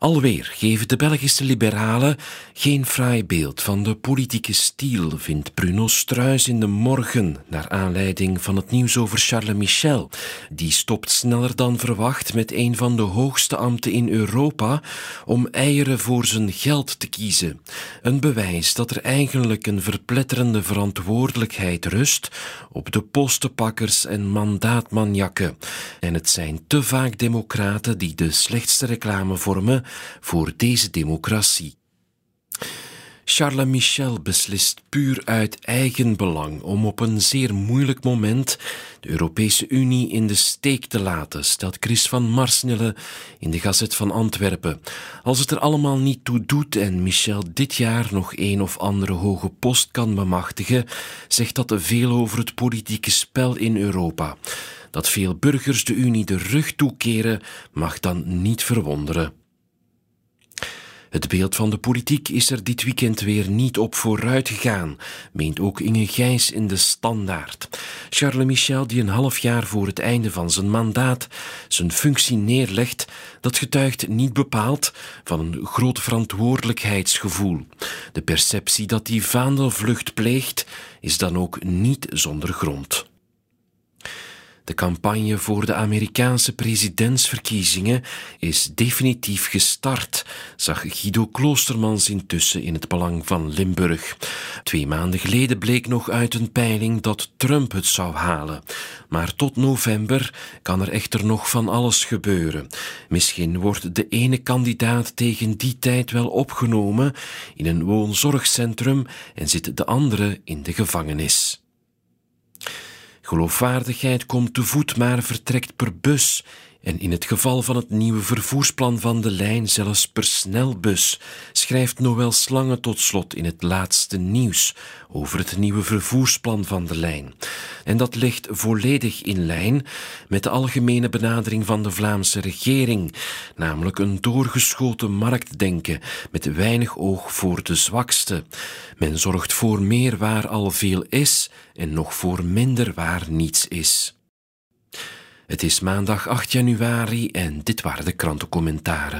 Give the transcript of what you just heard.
Alweer geven de Belgische liberalen geen fraai beeld van de politieke stiel, vindt Bruno Struis in de morgen, naar aanleiding van het nieuws over Charles Michel. Die stopt sneller dan verwacht met een van de hoogste ambten in Europa om eieren voor zijn geld te kiezen. Een bewijs dat er eigenlijk een verpletterende verantwoordelijkheid rust op de postenpakkers en mandaatmanjakken. En het zijn te vaak democraten die de slechtste reclame vormen voor deze democratie. Charles Michel beslist puur uit eigen belang om op een zeer moeilijk moment de Europese Unie in de steek te laten, stelt Chris van Marsnelle in de Gazet van Antwerpen. Als het er allemaal niet toe doet en Michel dit jaar nog een of andere hoge post kan bemachtigen, zegt dat veel over het politieke spel in Europa. Dat veel burgers de Unie de rug toekeren, mag dan niet verwonderen. Het beeld van de politiek is er dit weekend weer niet op vooruit gegaan, meent ook Inge Gijs in de Standaard. Charles Michel, die een half jaar voor het einde van zijn mandaat zijn functie neerlegt, dat getuigt niet bepaald van een groot verantwoordelijkheidsgevoel. De perceptie dat die vaandelvlucht pleegt, is dan ook niet zonder grond. De campagne voor de Amerikaanse presidentsverkiezingen is definitief gestart, zag Guido Kloostermans intussen in het Belang van Limburg. Twee maanden geleden bleek nog uit een peiling dat Trump het zou halen. Maar tot november kan er echter nog van alles gebeuren. Misschien wordt de ene kandidaat tegen die tijd wel opgenomen in een woonzorgcentrum en zit de andere in de gevangenis. Geloofwaardigheid komt te voet, maar vertrekt per bus. En in het geval van het nieuwe vervoersplan van de lijn zelfs per snelbus, schrijft Noël Slange tot slot in het laatste nieuws over het nieuwe vervoersplan van de lijn. En dat ligt volledig in lijn met de algemene benadering van de Vlaamse regering, namelijk een doorgeschoten marktdenken met weinig oog voor de zwakste. Men zorgt voor meer waar al veel is en nog voor minder waar niets is. Het is maandag 8 januari en dit waren de krantencommentaren.